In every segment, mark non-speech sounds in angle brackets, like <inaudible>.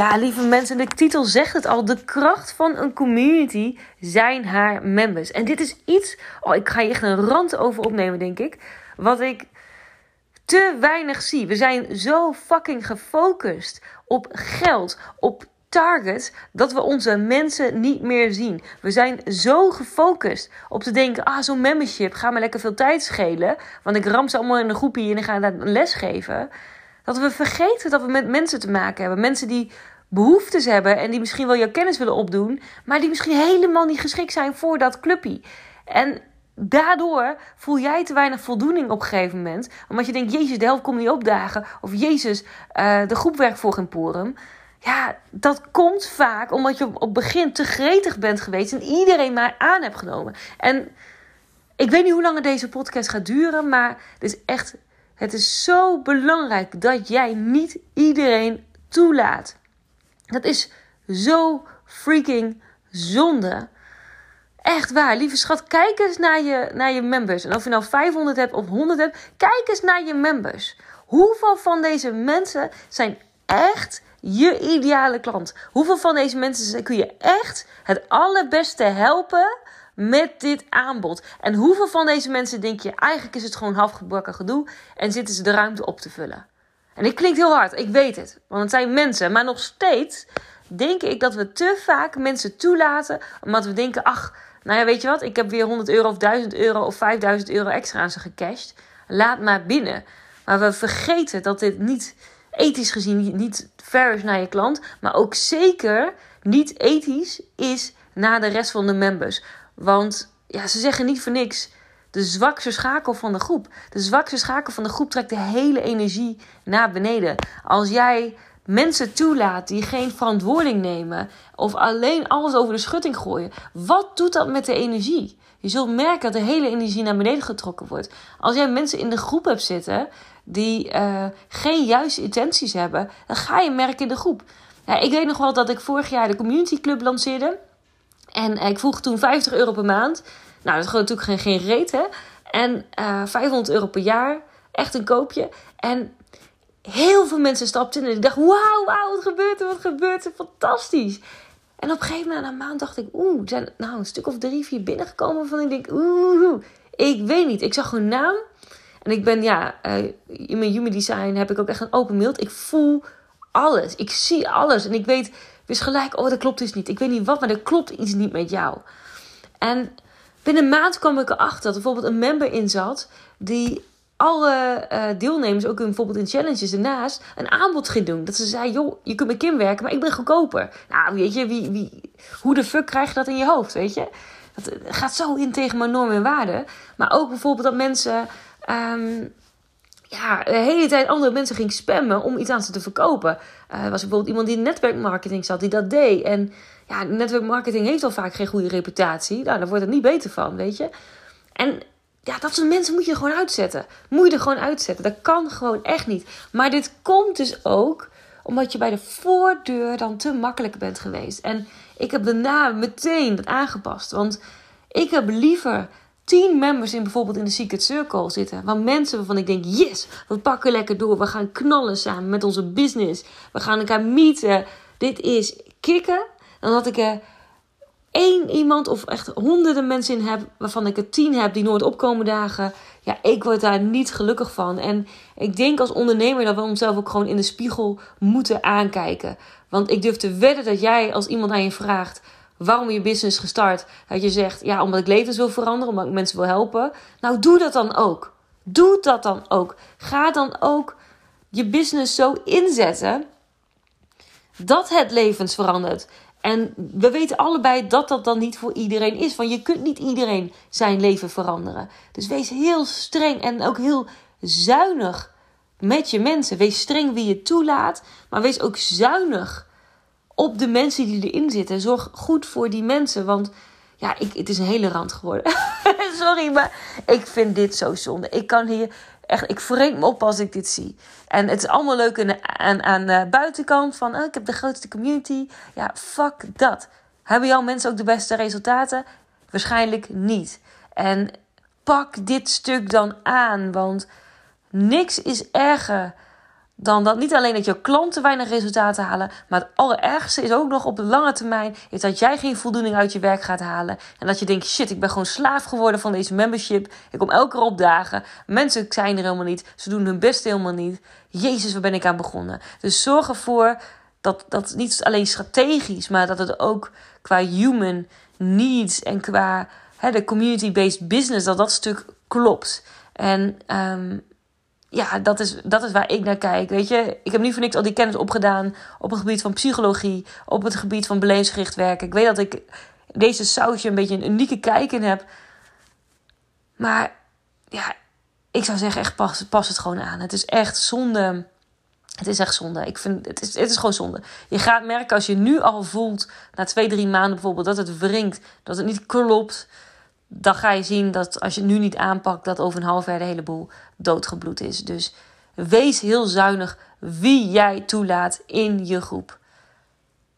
Ja, lieve mensen, de titel zegt het al. De kracht van een community zijn haar members. En dit is iets, oh, ik ga hier echt een rand over opnemen, denk ik. Wat ik te weinig zie. We zijn zo fucking gefocust op geld, op target, dat we onze mensen niet meer zien. We zijn zo gefocust op te denken: ah, zo'n membership gaat me lekker veel tijd schelen. Want ik ram ze allemaal in een groepje en ik ga daar les geven. Dat we vergeten dat we met mensen te maken hebben. Mensen die behoeftes hebben en die misschien wel jouw kennis willen opdoen, maar die misschien helemaal niet geschikt zijn voor dat clubje. En daardoor voel jij te weinig voldoening op een gegeven moment. Omdat je denkt, Jezus, de helft komt niet opdagen. Of Jezus, uh, de groep werkt voor geen porum. Ja, dat komt vaak omdat je op het begin te gretig bent geweest en iedereen maar aan hebt genomen. En ik weet niet hoe lang deze podcast gaat duren, maar het is echt, het is zo belangrijk dat jij niet iedereen toelaat. Dat is zo freaking zonde. Echt waar, lieve schat, kijk eens naar je, naar je members. En of je nou 500 hebt of 100 hebt, kijk eens naar je members. Hoeveel van deze mensen zijn echt je ideale klant? Hoeveel van deze mensen kun je echt het allerbeste helpen met dit aanbod? En hoeveel van deze mensen denk je eigenlijk is het gewoon halfgebakken gedoe en zitten ze de ruimte op te vullen? En dit klinkt heel hard, ik weet het, want het zijn mensen, maar nog steeds denk ik dat we te vaak mensen toelaten omdat we denken: ach, nou ja, weet je wat, ik heb weer 100 euro of 1000 euro of 5000 euro extra aan ze gecashed. Laat maar binnen. Maar we vergeten dat dit niet ethisch gezien niet fair is naar je klant, maar ook zeker niet ethisch is naar de rest van de members. Want ja, ze zeggen niet voor niks. De zwakste schakel van de groep. De zwakste schakel van de groep trekt de hele energie naar beneden. Als jij mensen toelaat die geen verantwoording nemen of alleen alles over de schutting gooien, wat doet dat met de energie? Je zult merken dat de hele energie naar beneden getrokken wordt. Als jij mensen in de groep hebt zitten die uh, geen juiste intenties hebben, dan ga je merken in de groep. Ja, ik weet nog wel dat ik vorig jaar de Community Club lanceerde. En ik vroeg toen 50 euro per maand. Nou, dat is gewoon natuurlijk geen, geen reet, hè? En uh, eh, 500 euro per jaar. Echt een koopje. En heel veel mensen stapten in en ik dacht: wauw, wat gebeurt er? Wat gebeurt er? Fantastisch. En op een gegeven moment, na een maand, dacht ik: oeh, er zijn nou een stuk of drie, vier binnengekomen waarvan ik denk: oeh, ik weet niet. Ik zag hun naam. En ik ben, ja, uh, in mijn human design heb ik ook echt een open beeld. Ik voel alles. Ik zie alles. En ik weet dus gelijk, oh, dat klopt dus niet. Ik weet niet wat, maar er klopt iets niet met jou. En binnen een maand kwam ik erachter dat er bijvoorbeeld een member in zat die alle uh, deelnemers, ook bijvoorbeeld in challenges ernaast, een aanbod ging doen. Dat ze zei, joh, je kunt met Kim werken, maar ik ben goedkoper. Nou, weet je, wie, wie, hoe de fuck krijg je dat in je hoofd, weet je? Dat gaat zo in tegen mijn normen en waarden. Maar ook bijvoorbeeld dat mensen... Um, ja, de hele tijd andere mensen ging spammen om iets aan ze te verkopen. Uh, er was bijvoorbeeld iemand die in netwerkmarketing zat, die dat deed. En ja, netwerkmarketing heeft al vaak geen goede reputatie. Nou, daar wordt het niet beter van, weet je. En ja, dat soort mensen moet je gewoon uitzetten. Moet je er gewoon uitzetten. Dat kan gewoon echt niet. Maar dit komt dus ook omdat je bij de voordeur dan te makkelijk bent geweest. En ik heb daarna meteen dat aangepast. Want ik heb liever tien members in bijvoorbeeld in de Secret Circle zitten. Waar mensen waarvan ik denk, yes, we pakken lekker door. We gaan knallen samen met onze business. We gaan elkaar meeten. Dit is kicken. Dan had ik er één iemand of echt honderden mensen in heb, waarvan ik er tien heb die nooit opkomen dagen, ja, ik word daar niet gelukkig van. En ik denk als ondernemer dat we onszelf ook gewoon in de spiegel moeten aankijken. Want ik durf te wedden dat jij als iemand aan je vraagt waarom je business gestart, dat je zegt, ja, omdat ik levens wil veranderen, omdat ik mensen wil helpen. Nou, doe dat dan ook. Doe dat dan ook. Ga dan ook je business zo inzetten dat het levens verandert. En we weten allebei dat dat dan niet voor iedereen is. Want je kunt niet iedereen zijn leven veranderen. Dus wees heel streng en ook heel zuinig met je mensen. Wees streng wie je toelaat, maar wees ook zuinig op de mensen die erin zitten. Zorg goed voor die mensen, want ja, ik, het is een hele rand geworden. <laughs> Sorry, maar ik vind dit zo zonde. Ik kan hier echt, ik vreemd me op als ik dit zie. En het is allemaal leuk aan, aan, de buitenkant van, oh, ik heb de grootste community. Ja, fuck dat. Hebben jouw mensen ook de beste resultaten? Waarschijnlijk niet. En pak dit stuk dan aan, want niks is erger dan dat niet alleen dat je klanten weinig resultaten halen, maar het allerergste is ook nog op de lange termijn is dat jij geen voldoening uit je werk gaat halen en dat je denkt shit, ik ben gewoon slaaf geworden van deze membership. Ik kom elke keer opdagen. Mensen zijn er helemaal niet. Ze doen hun best helemaal niet. Jezus, waar ben ik aan begonnen? Dus zorg ervoor dat dat niet alleen strategisch, maar dat het ook qua human needs en qua hè, de community-based business dat dat stuk klopt. En um, ja, dat is, dat is waar ik naar kijk. Weet je, ik heb niet voor niks al die kennis opgedaan op het gebied van psychologie, op het gebied van beleefsgericht werken. Ik weet dat ik deze sausje een beetje een unieke kijk in heb. Maar ja, ik zou zeggen, echt pas, pas het gewoon aan. Het is echt zonde. Het is echt zonde. Ik vind, het, is, het is gewoon zonde. Je gaat merken als je nu al voelt, na twee, drie maanden bijvoorbeeld, dat het wringt, dat het niet klopt dan ga je zien dat als je het nu niet aanpakt, dat over een half jaar de hele boel doodgebloed is. Dus wees heel zuinig wie jij toelaat in je groep.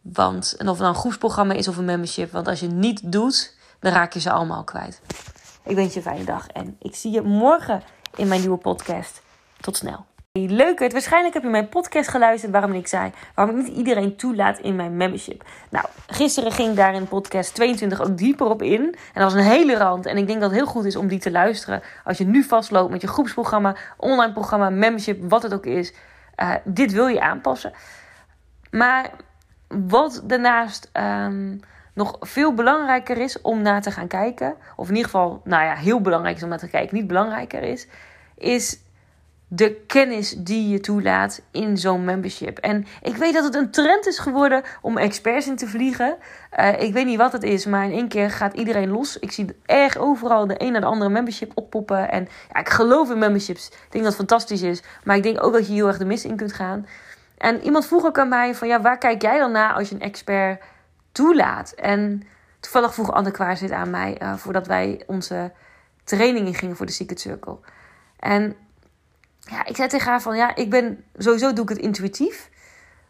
Want, en of het nou een groepsprogramma is of een membership, want als je het niet doet, dan raak je ze allemaal kwijt. Ik wens je een fijne dag en ik zie je morgen in mijn nieuwe podcast. Tot snel. Leuk het. Waarschijnlijk heb je mijn podcast geluisterd waarom ik zei waarom ik niet iedereen toelaat in mijn membership. Nou, gisteren ging daar in podcast 22 ook dieper op in. En dat was een hele rand. En ik denk dat het heel goed is om die te luisteren. Als je nu vastloopt met je groepsprogramma, online programma, membership, wat het ook is. Uh, dit wil je aanpassen. Maar wat daarnaast um, nog veel belangrijker is om naar te gaan kijken. Of in ieder geval, nou ja, heel belangrijk is om naar te kijken. Niet belangrijker is. Is de kennis die je toelaat in zo'n membership. En ik weet dat het een trend is geworden om experts in te vliegen. Uh, ik weet niet wat het is, maar in één keer gaat iedereen los. Ik zie erg overal de een naar de andere membership oppoppen. En ja, ik geloof in memberships. Ik denk dat het fantastisch is. Maar ik denk ook dat je heel erg de mis in kunt gaan. En iemand vroeg ook aan mij van ja, waar kijk jij dan naar als je een expert toelaat? En toevallig vroeg Anne Kwaar zit aan mij uh, voordat wij onze trainingen gingen voor de Secret Circle. En ja, ik zei tegen haar van ja, ik ben sowieso doe ik het intuïtief.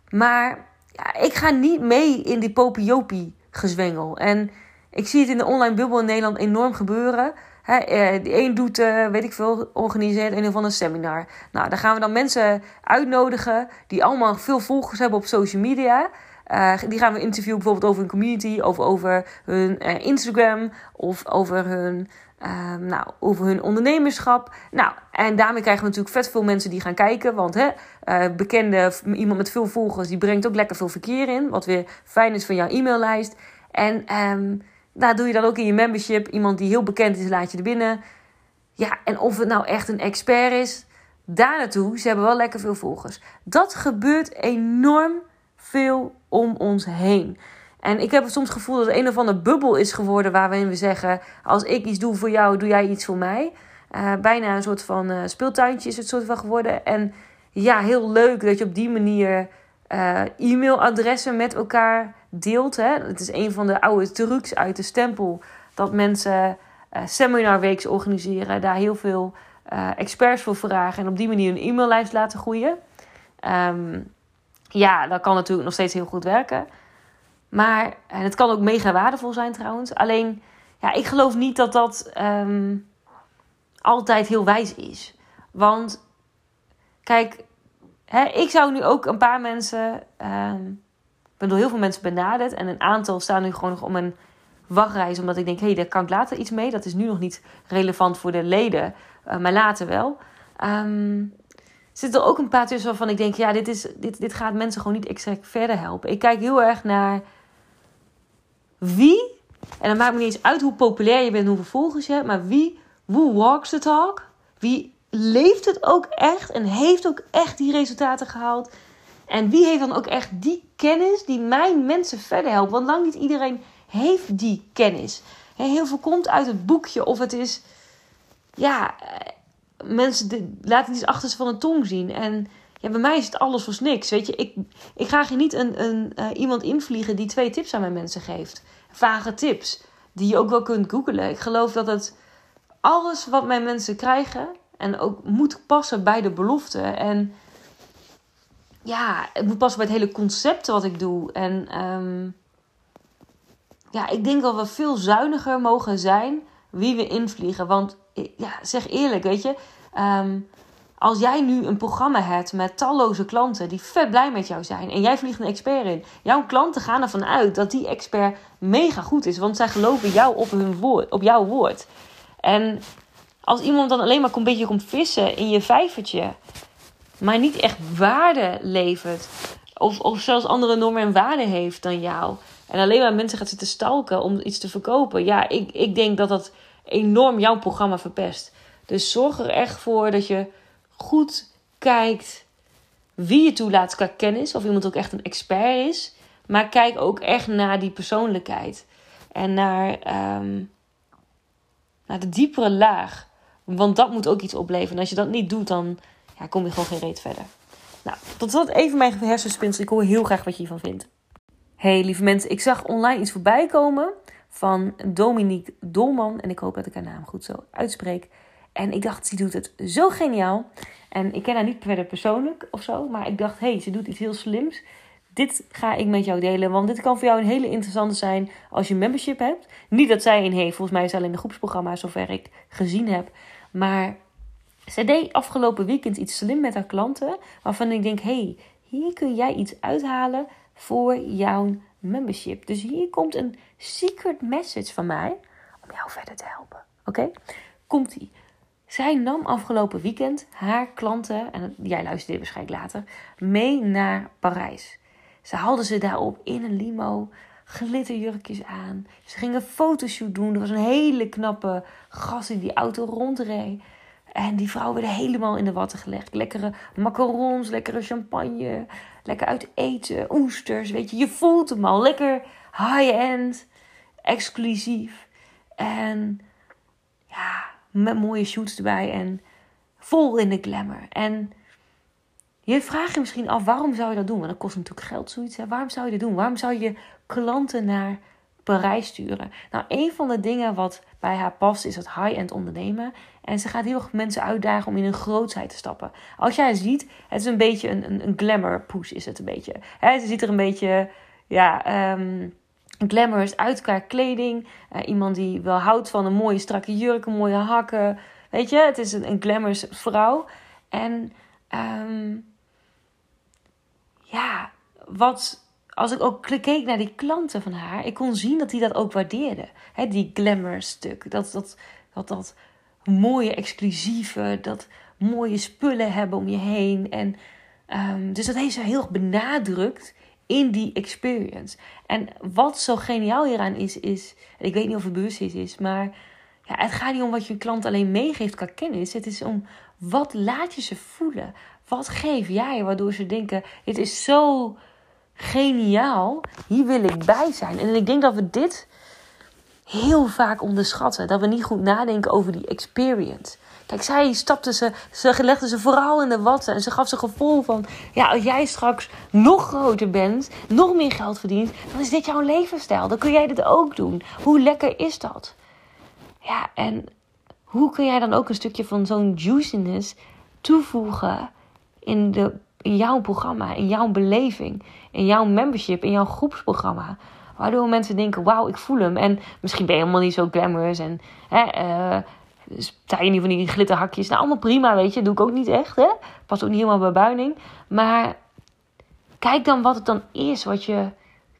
Maar ja, ik ga niet mee in die popiopie gezwengel. En ik zie het in de online bubbel in Nederland enorm gebeuren. He, eh, de een doet, uh, weet ik veel, organiseert een of ander seminar. Nou, dan gaan we dan mensen uitnodigen die allemaal veel volgers hebben op social media. Uh, die gaan we interviewen bijvoorbeeld over hun community, of over hun Instagram, of over hun Um, nou, over hun ondernemerschap. Nou, en daarmee krijgen we natuurlijk vet veel mensen die gaan kijken. Want hè, uh, bekende, iemand met veel volgers, die brengt ook lekker veel verkeer in. Wat weer fijn is van jouw e-maillijst. En um, daar doe je dan ook in je membership. Iemand die heel bekend is, laat je er binnen. Ja, en of het nou echt een expert is, daar naartoe. Ze hebben wel lekker veel volgers. Dat gebeurt enorm veel om ons heen. En ik heb soms het gevoel dat het een of andere bubbel is geworden waarin we zeggen: als ik iets doe voor jou, doe jij iets voor mij. Uh, bijna een soort van uh, speeltuintje is het soort van geworden. En ja, heel leuk dat je op die manier uh, e-mailadressen met elkaar deelt. Hè? Het is een van de oude trucs uit de stempel dat mensen seminarweeks organiseren, daar heel veel experts voor vragen en op die manier een e-maillijst laten groeien. Um, ja, dat kan natuurlijk nog steeds heel goed werken. Maar, en het kan ook mega waardevol zijn trouwens. Alleen, ja, ik geloof niet dat dat um, altijd heel wijs is. Want, kijk, hè, ik zou nu ook een paar mensen. Um, ik ben door heel veel mensen benaderd. En een aantal staan nu gewoon nog om een wachtreis. Omdat ik denk, hé, hey, daar kan ik later iets mee. Dat is nu nog niet relevant voor de leden. Uh, maar later wel. Um, zitten er ook een paar tussen waarvan ik denk, ja, dit, is, dit, dit gaat mensen gewoon niet extra verder helpen. Ik kijk heel erg naar wie, en dan maakt me niet eens uit hoe populair je bent, hoeveel volgers je hebt, maar wie, who walks the talk? Wie leeft het ook echt en heeft ook echt die resultaten gehaald? En wie heeft dan ook echt die kennis die mijn mensen verder helpt? Want lang niet iedereen heeft die kennis. Heel veel komt uit het boekje of het is, ja, eh, mensen laten iets achter van een tong zien. En ja, bij mij is het alles voor niks. Weet je, ik, ik ga hier niet een, een, uh, iemand invliegen die twee tips aan mijn mensen geeft. Vage tips. Die je ook wel kunt googlen. Ik geloof dat het alles wat mijn mensen krijgen. En ook moet passen bij de belofte. En ja, het moet passen bij het hele concept wat ik doe. En um, ja, ik denk dat we veel zuiniger mogen zijn wie we invliegen. Want ja, zeg eerlijk, weet je. Um, als jij nu een programma hebt met talloze klanten die vet blij met jou zijn en jij vliegt een expert in, jouw klanten gaan ervan uit dat die expert mega goed is, want zij geloven jou op, hun woord, op jouw woord. En als iemand dan alleen maar een beetje komt vissen in je vijvertje, maar niet echt waarde levert, of, of zelfs andere normen en waarden heeft dan jou, en alleen maar mensen gaat zitten stalken om iets te verkopen, ja, ik, ik denk dat dat enorm jouw programma verpest. Dus zorg er echt voor dat je goed kijkt wie je toelaat qua kennis, of iemand ook echt een expert is. Maar kijk ook echt naar die persoonlijkheid en naar, um, naar de diepere laag. Want dat moet ook iets opleveren. En als je dat niet doet, dan ja, kom je gewoon geen reet verder. Nou, tot slot even mijn hersenspinsel. Ik hoor heel graag wat je hiervan vindt. Hey lieve mensen, ik zag online iets voorbij komen van Dominique Dolman. En ik hoop dat ik haar naam goed zo uitspreek. En ik dacht, ze doet het zo geniaal. En ik ken haar niet verder persoonlijk of zo. Maar ik dacht, hey, ze doet iets heel slims. Dit ga ik met jou delen. Want dit kan voor jou een hele interessante zijn als je membership hebt. Niet dat zij een heeft. Volgens mij is ze alleen de groepsprogramma zover ik gezien heb. Maar zij deed afgelopen weekend iets slim met haar klanten. Waarvan ik denk, hey, hier kun jij iets uithalen voor jouw membership. Dus hier komt een secret message van mij om jou verder te helpen. Oké? Komt-ie. Zij nam afgelopen weekend haar klanten, en jij luistert waarschijnlijk later, mee naar Parijs. Ze haalden ze daarop in een limo, glitterjurkjes aan. Ze gingen een fotoshoot doen. Er was een hele knappe gast die die auto rondreed. En die vrouw werden helemaal in de watten gelegd. Lekkere macarons, lekkere champagne, lekker uit eten, oesters. Weet je, je voelt hem al. Lekker high-end, exclusief. En ja, met mooie shoots erbij en vol in de glamour. En je vraagt je misschien af, waarom zou je dat doen? Want dat kost natuurlijk geld, zoiets. Hè? Waarom zou je dat doen? Waarom zou je klanten naar Parijs sturen? Nou, een van de dingen wat bij haar past, is het high-end ondernemen. En ze gaat heel erg mensen uitdagen om in een grootheid te stappen. Als jij ziet, het is een beetje een, een, een glamour push, is het een beetje. Ze ziet er een beetje, ja... Um, glamorous uit qua kleding. Uh, iemand die wel houdt van een mooie strakke jurk, mooie hakken. Weet je, het is een, een vrouw. En um, ja, wat als ik ook keek naar die klanten van haar, ik kon zien dat die dat ook waardeerden. Die glamour stuk, dat, dat, dat, dat mooie exclusieve, dat mooie spullen hebben om je heen. En, um, dus dat heeft ze heel benadrukt in die experience. En wat zo geniaal hieraan is, is, ik weet niet of het bewust is, maar ja, het gaat niet om wat je klant alleen meegeeft qua kennis. Het is om wat laat je ze voelen. Wat geef jij waardoor ze denken: dit is zo geniaal, hier wil ik bij zijn. En ik denk dat we dit heel vaak onderschatten. Dat we niet goed nadenken over die experience. Kijk, zij stapte ze, ze legde ze vooral in de watten. En ze gaf ze gevoel van, ja, als jij straks nog groter bent, nog meer geld verdient, dan is dit jouw levensstijl. Dan kun jij dit ook doen. Hoe lekker is dat? Ja, en hoe kun jij dan ook een stukje van zo'n juiciness toevoegen in, de, in jouw programma, in jouw beleving, in jouw membership, in jouw groepsprogramma? Waardoor mensen denken, wauw, ik voel hem. En misschien ben je helemaal niet zo glamorous en... Hè, uh, sta je niet van die glitterhakjes. Nou, allemaal prima, weet je. Doe ik ook niet echt, hè. Past ook niet helemaal bij buining. Maar kijk dan wat het dan is wat je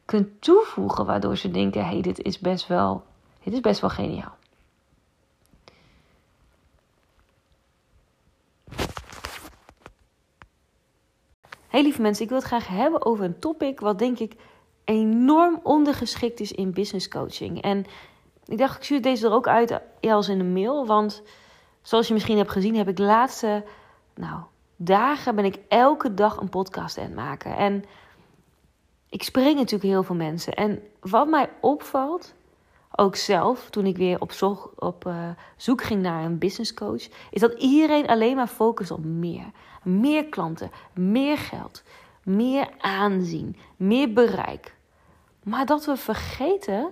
kunt toevoegen... waardoor ze denken, hey, dit is best wel... Dit is best wel geniaal. Hey lieve mensen, ik wil het graag hebben over een topic wat denk ik enorm ondergeschikt is in business coaching. En ik dacht, ik stuur deze er ook uit als in een mail. Want zoals je misschien hebt gezien, heb ik de laatste nou, dagen ben ik elke dag een podcast aan het maken. En ik spreek natuurlijk heel veel mensen. En wat mij opvalt, ook zelf, toen ik weer op, zoek, op uh, zoek ging naar een business coach, is dat iedereen alleen maar focust op meer. Meer klanten, meer geld, meer aanzien, meer bereik. Maar dat we vergeten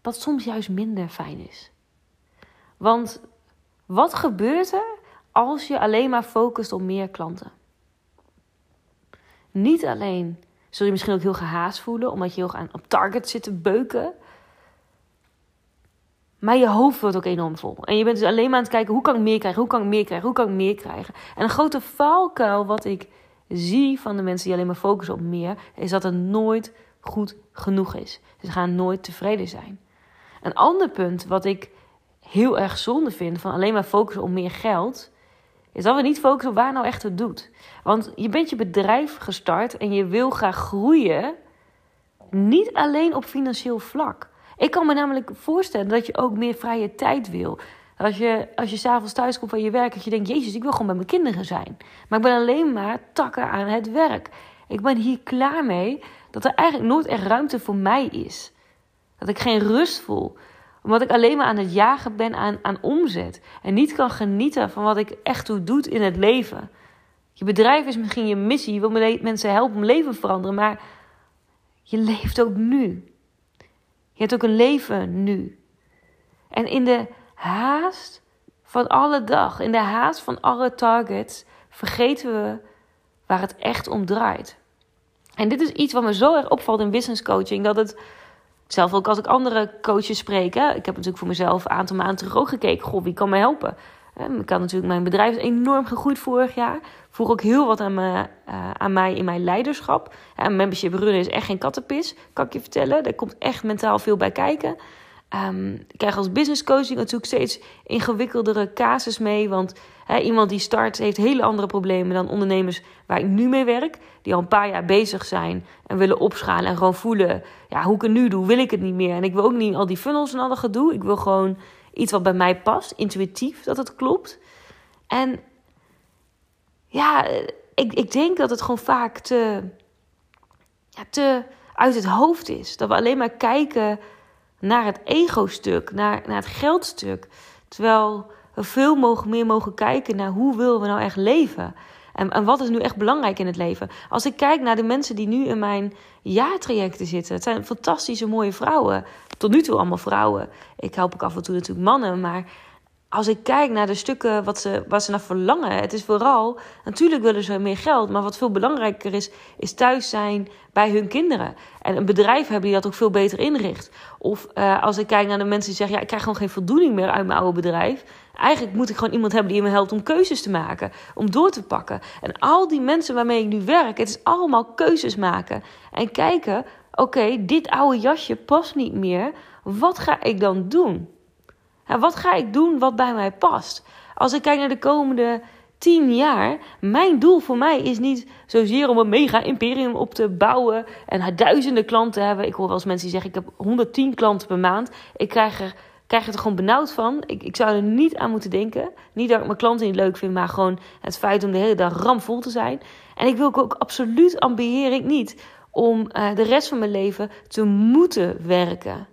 dat soms juist minder fijn is. Want wat gebeurt er als je alleen maar focust op meer klanten? Niet alleen zul je misschien ook heel gehaast voelen, omdat je heel aan op target zit te beuken. Maar je hoofd wordt ook enorm vol. En je bent dus alleen maar aan het kijken: hoe kan ik meer krijgen? Hoe kan ik meer krijgen? Hoe kan ik meer krijgen? En een grote valkuil wat ik zie van de mensen die alleen maar focussen op meer, is dat het nooit goed genoeg is. Ze gaan nooit tevreden zijn. Een ander punt wat ik heel erg zonde vind van alleen maar focussen op meer geld, is dat we niet focussen op waar nou echt het doet. Want je bent je bedrijf gestart en je wil graag groeien, niet alleen op financieel vlak. Ik kan me namelijk voorstellen dat je ook meer vrije tijd wil. Als je, als je s'avonds thuis komt van je werk, dat je denkt: Jezus, ik wil gewoon bij mijn kinderen zijn. Maar ik ben alleen maar takken aan het werk. Ik ben hier klaar mee dat er eigenlijk nooit echt ruimte voor mij is. Dat ik geen rust voel. Omdat ik alleen maar aan het jagen ben aan, aan omzet. En niet kan genieten van wat ik echt toe doet in het leven. Je bedrijf is misschien je missie. Je wil mensen helpen om leven te veranderen. Maar je leeft ook nu. Je hebt ook een leven nu. En in de haast van alle dag, in de haast van alle targets, vergeten we waar het echt om draait. En dit is iets wat me zo erg opvalt in business coaching, dat het zelf ook als ik andere coaches spreek, ik heb natuurlijk voor mezelf een aantal maanden terug ook gekeken, goh, wie kan mij helpen? Ik kan natuurlijk, mijn bedrijf is enorm gegroeid vorig jaar. Voeg ook heel wat aan, me, uh, aan mij in mijn leiderschap. En membership runnen is echt geen kattenpis, kan ik je vertellen. Daar komt echt mentaal veel bij kijken. Um, ik krijg als business coaching natuurlijk steeds ingewikkeldere casus mee. Want iemand die start heeft hele andere problemen dan ondernemers waar ik nu mee werk. Die al een paar jaar bezig zijn en willen opschalen en gewoon voelen... ja, hoe ik het nu doe, wil ik het niet meer. En ik wil ook niet al die funnels en al dat gedoe. Ik wil gewoon iets wat bij mij past, intuïtief, dat het klopt. En ja, ik, ik denk dat het gewoon vaak te, ja, te uit het hoofd is. Dat we alleen maar kijken naar het ego-stuk, naar, naar het geldstuk. Terwijl we veel mogen, meer mogen kijken naar hoe willen we nou echt leven. En, en wat is nu echt belangrijk in het leven? Als ik kijk naar de mensen die nu in mijn jaartrajecten zitten. Het zijn fantastische mooie vrouwen. Tot nu toe allemaal vrouwen. Ik help ook af en toe natuurlijk mannen. Maar als ik kijk naar de stukken wat ze, wat ze naar verlangen, het is vooral, natuurlijk willen ze meer geld, maar wat veel belangrijker is, is thuis zijn bij hun kinderen. En een bedrijf hebben die dat ook veel beter inricht. Of uh, als ik kijk naar de mensen die zeggen, ja, ik krijg gewoon geen voldoening meer uit mijn oude bedrijf. Eigenlijk moet ik gewoon iemand hebben die me helpt om keuzes te maken, om door te pakken. En al die mensen waarmee ik nu werk, het is allemaal keuzes maken. En kijken, oké, dit oude jasje past niet meer, wat ga ik dan doen? Wat ga ik doen wat bij mij past? Als ik kijk naar de komende tien jaar, mijn doel voor mij is niet zozeer om een mega imperium op te bouwen en duizenden klanten te hebben. Ik hoor wel eens mensen die zeggen: Ik heb 110 klanten per maand. Ik krijg er, krijg er gewoon benauwd van. Ik, ik zou er niet aan moeten denken. Niet dat ik mijn klanten niet leuk vind, maar gewoon het feit om de hele dag ramvol te zijn. En ik wil ook absoluut ambieer ik niet om uh, de rest van mijn leven te moeten werken.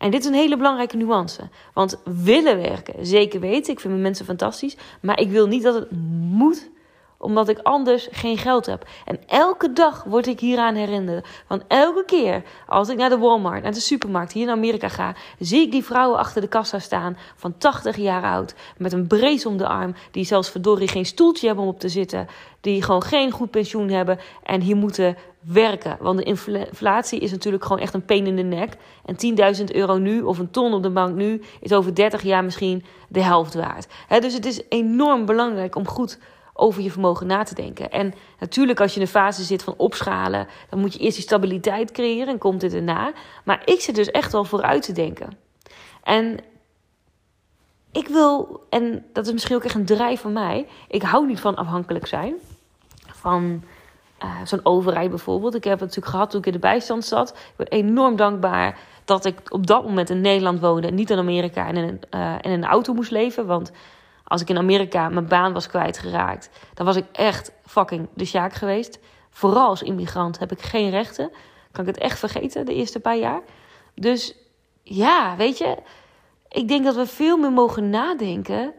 En dit is een hele belangrijke nuance. Want willen werken, zeker weten. Ik vind mijn mensen fantastisch. Maar ik wil niet dat het moet omdat ik anders geen geld heb. En elke dag word ik hieraan herinnerd. Want elke keer als ik naar de Walmart, naar de supermarkt hier in Amerika ga, zie ik die vrouwen achter de kassa staan van 80 jaar oud. Met een brace om de arm. Die zelfs verdorie geen stoeltje hebben om op te zitten. Die gewoon geen goed pensioen hebben. En hier moeten werken. Want de inflatie is natuurlijk gewoon echt een peen in de nek. En 10.000 euro nu of een ton op de bank nu is over 30 jaar misschien de helft waard. dus het is enorm belangrijk om goed over je vermogen na te denken. En natuurlijk, als je in een fase zit van opschalen, dan moet je eerst die stabiliteit creëren en komt het erna. Maar ik zit dus echt wel vooruit te denken. En ik wil, en dat is misschien ook echt een drijf van mij, ik hou niet van afhankelijk zijn. Van uh, zo'n overheid bijvoorbeeld. Ik heb het natuurlijk gehad toen ik in de bijstand zat. Ik ben enorm dankbaar dat ik op dat moment in Nederland woonde, niet in Amerika en in, uh, in een auto moest leven. Want als ik in Amerika mijn baan was kwijtgeraakt, dan was ik echt fucking de sjaak geweest. Vooral als immigrant heb ik geen rechten. Kan ik het echt vergeten de eerste paar jaar. Dus ja, weet je, ik denk dat we veel meer mogen nadenken.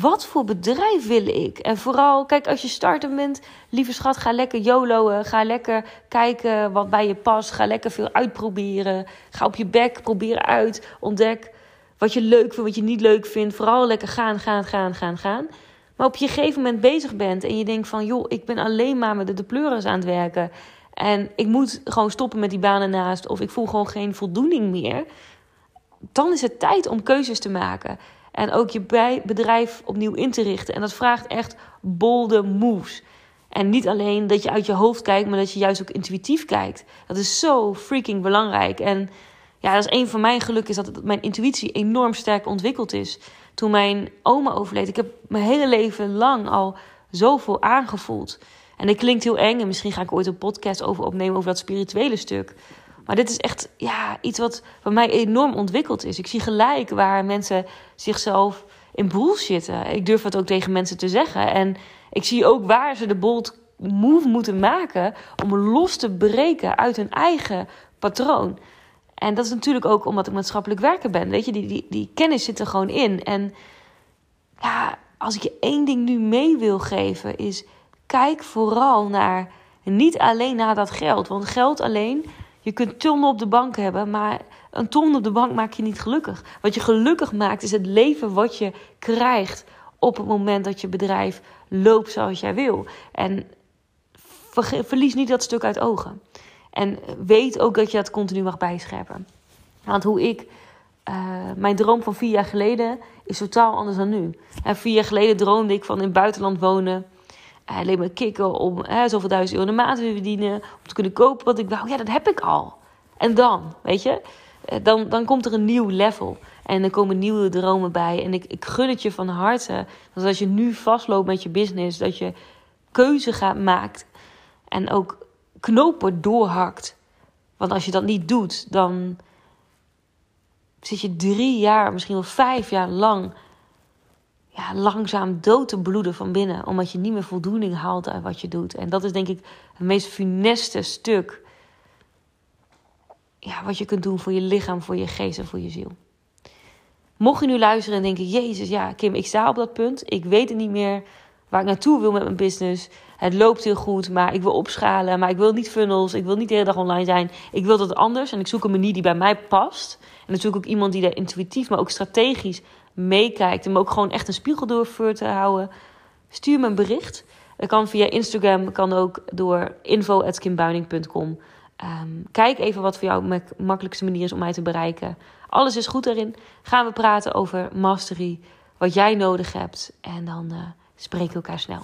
Wat voor bedrijf wil ik? En vooral, kijk, als je starter bent, lieve schat, ga lekker YOLO'en. Ga lekker kijken wat bij je past. Ga lekker veel uitproberen. Ga op je bek, probeer uit. Ontdek wat je leuk vindt, wat je niet leuk vindt. Vooral lekker gaan, gaan, gaan, gaan, gaan. Maar op je gegeven moment bezig bent en je denkt van... joh, ik ben alleen maar met de pleuris aan het werken. En ik moet gewoon stoppen met die banen naast. Of ik voel gewoon geen voldoening meer. dan is het tijd om keuzes te maken. En ook je bedrijf opnieuw in te richten. En dat vraagt echt bolde moves. En niet alleen dat je uit je hoofd kijkt, maar dat je juist ook intuïtief kijkt. Dat is zo freaking belangrijk. En ja, dat is een van mijn geluk is dat mijn intuïtie enorm sterk ontwikkeld is. Toen mijn oma overleed. Ik heb mijn hele leven lang al zoveel aangevoeld. En dat klinkt heel eng. En misschien ga ik ooit een podcast over opnemen over dat spirituele stuk. Maar dit is echt ja, iets wat bij mij enorm ontwikkeld is. Ik zie gelijk waar mensen zichzelf in zitten. Ik durf het ook tegen mensen te zeggen. En ik zie ook waar ze de bold move moeten maken om los te breken uit hun eigen patroon. En dat is natuurlijk ook omdat ik maatschappelijk werker ben. Weet je, die, die, die kennis zit er gewoon in. En ja, als ik je één ding nu mee wil geven, is kijk vooral naar, niet alleen naar dat geld. Want geld alleen, je kunt tonnen op de bank hebben, maar een ton op de bank maakt je niet gelukkig. Wat je gelukkig maakt, is het leven wat je krijgt op het moment dat je bedrijf loopt zoals jij wil. En verlies niet dat stuk uit ogen. En weet ook dat je dat continu mag bijscherpen. Want hoe ik. Uh, mijn droom van vier jaar geleden is totaal anders dan nu. En vier jaar geleden droomde ik van in het buitenland wonen. Uh, alleen maar kicken om uh, zoveel duizend euro in de maand te verdienen. Om te kunnen kopen wat ik wou. Ja, dat heb ik al. En dan, weet je, dan, dan komt er een nieuw level. En er komen nieuwe dromen bij. En ik, ik gun het je van harte. Dat als je nu vastloopt met je business, dat je keuze gaat maakt. En ook knopen doorhakt. Want als je dat niet doet, dan zit je drie jaar, misschien wel vijf jaar lang ja, langzaam dood te bloeden van binnen. Omdat je niet meer voldoening haalt uit wat je doet. En dat is denk ik het meest funeste stuk. Ja, wat je kunt doen voor je lichaam, voor je geest en voor je ziel. Mocht je nu luisteren en denken: Jezus, ja, Kim, ik sta op dat punt. Ik weet het niet meer waar ik naartoe wil met mijn business. Het loopt heel goed, maar ik wil opschalen. Maar ik wil niet funnels. Ik wil niet de hele dag online zijn. Ik wil dat anders. En ik zoek een manier die bij mij past. En natuurlijk ook iemand die daar intuïtief, maar ook strategisch meekijkt. En ook gewoon echt een spiegel door te houden. Stuur me een bericht. Dat kan via Instagram, kan ook door info.kimbuining.com. Um, ehm, kijk even wat voor jou de makkelijkste manier is om mij te bereiken. Alles is goed daarin. Gaan we praten over mastery, wat jij nodig hebt. En dan uh, spreken we elkaar snel.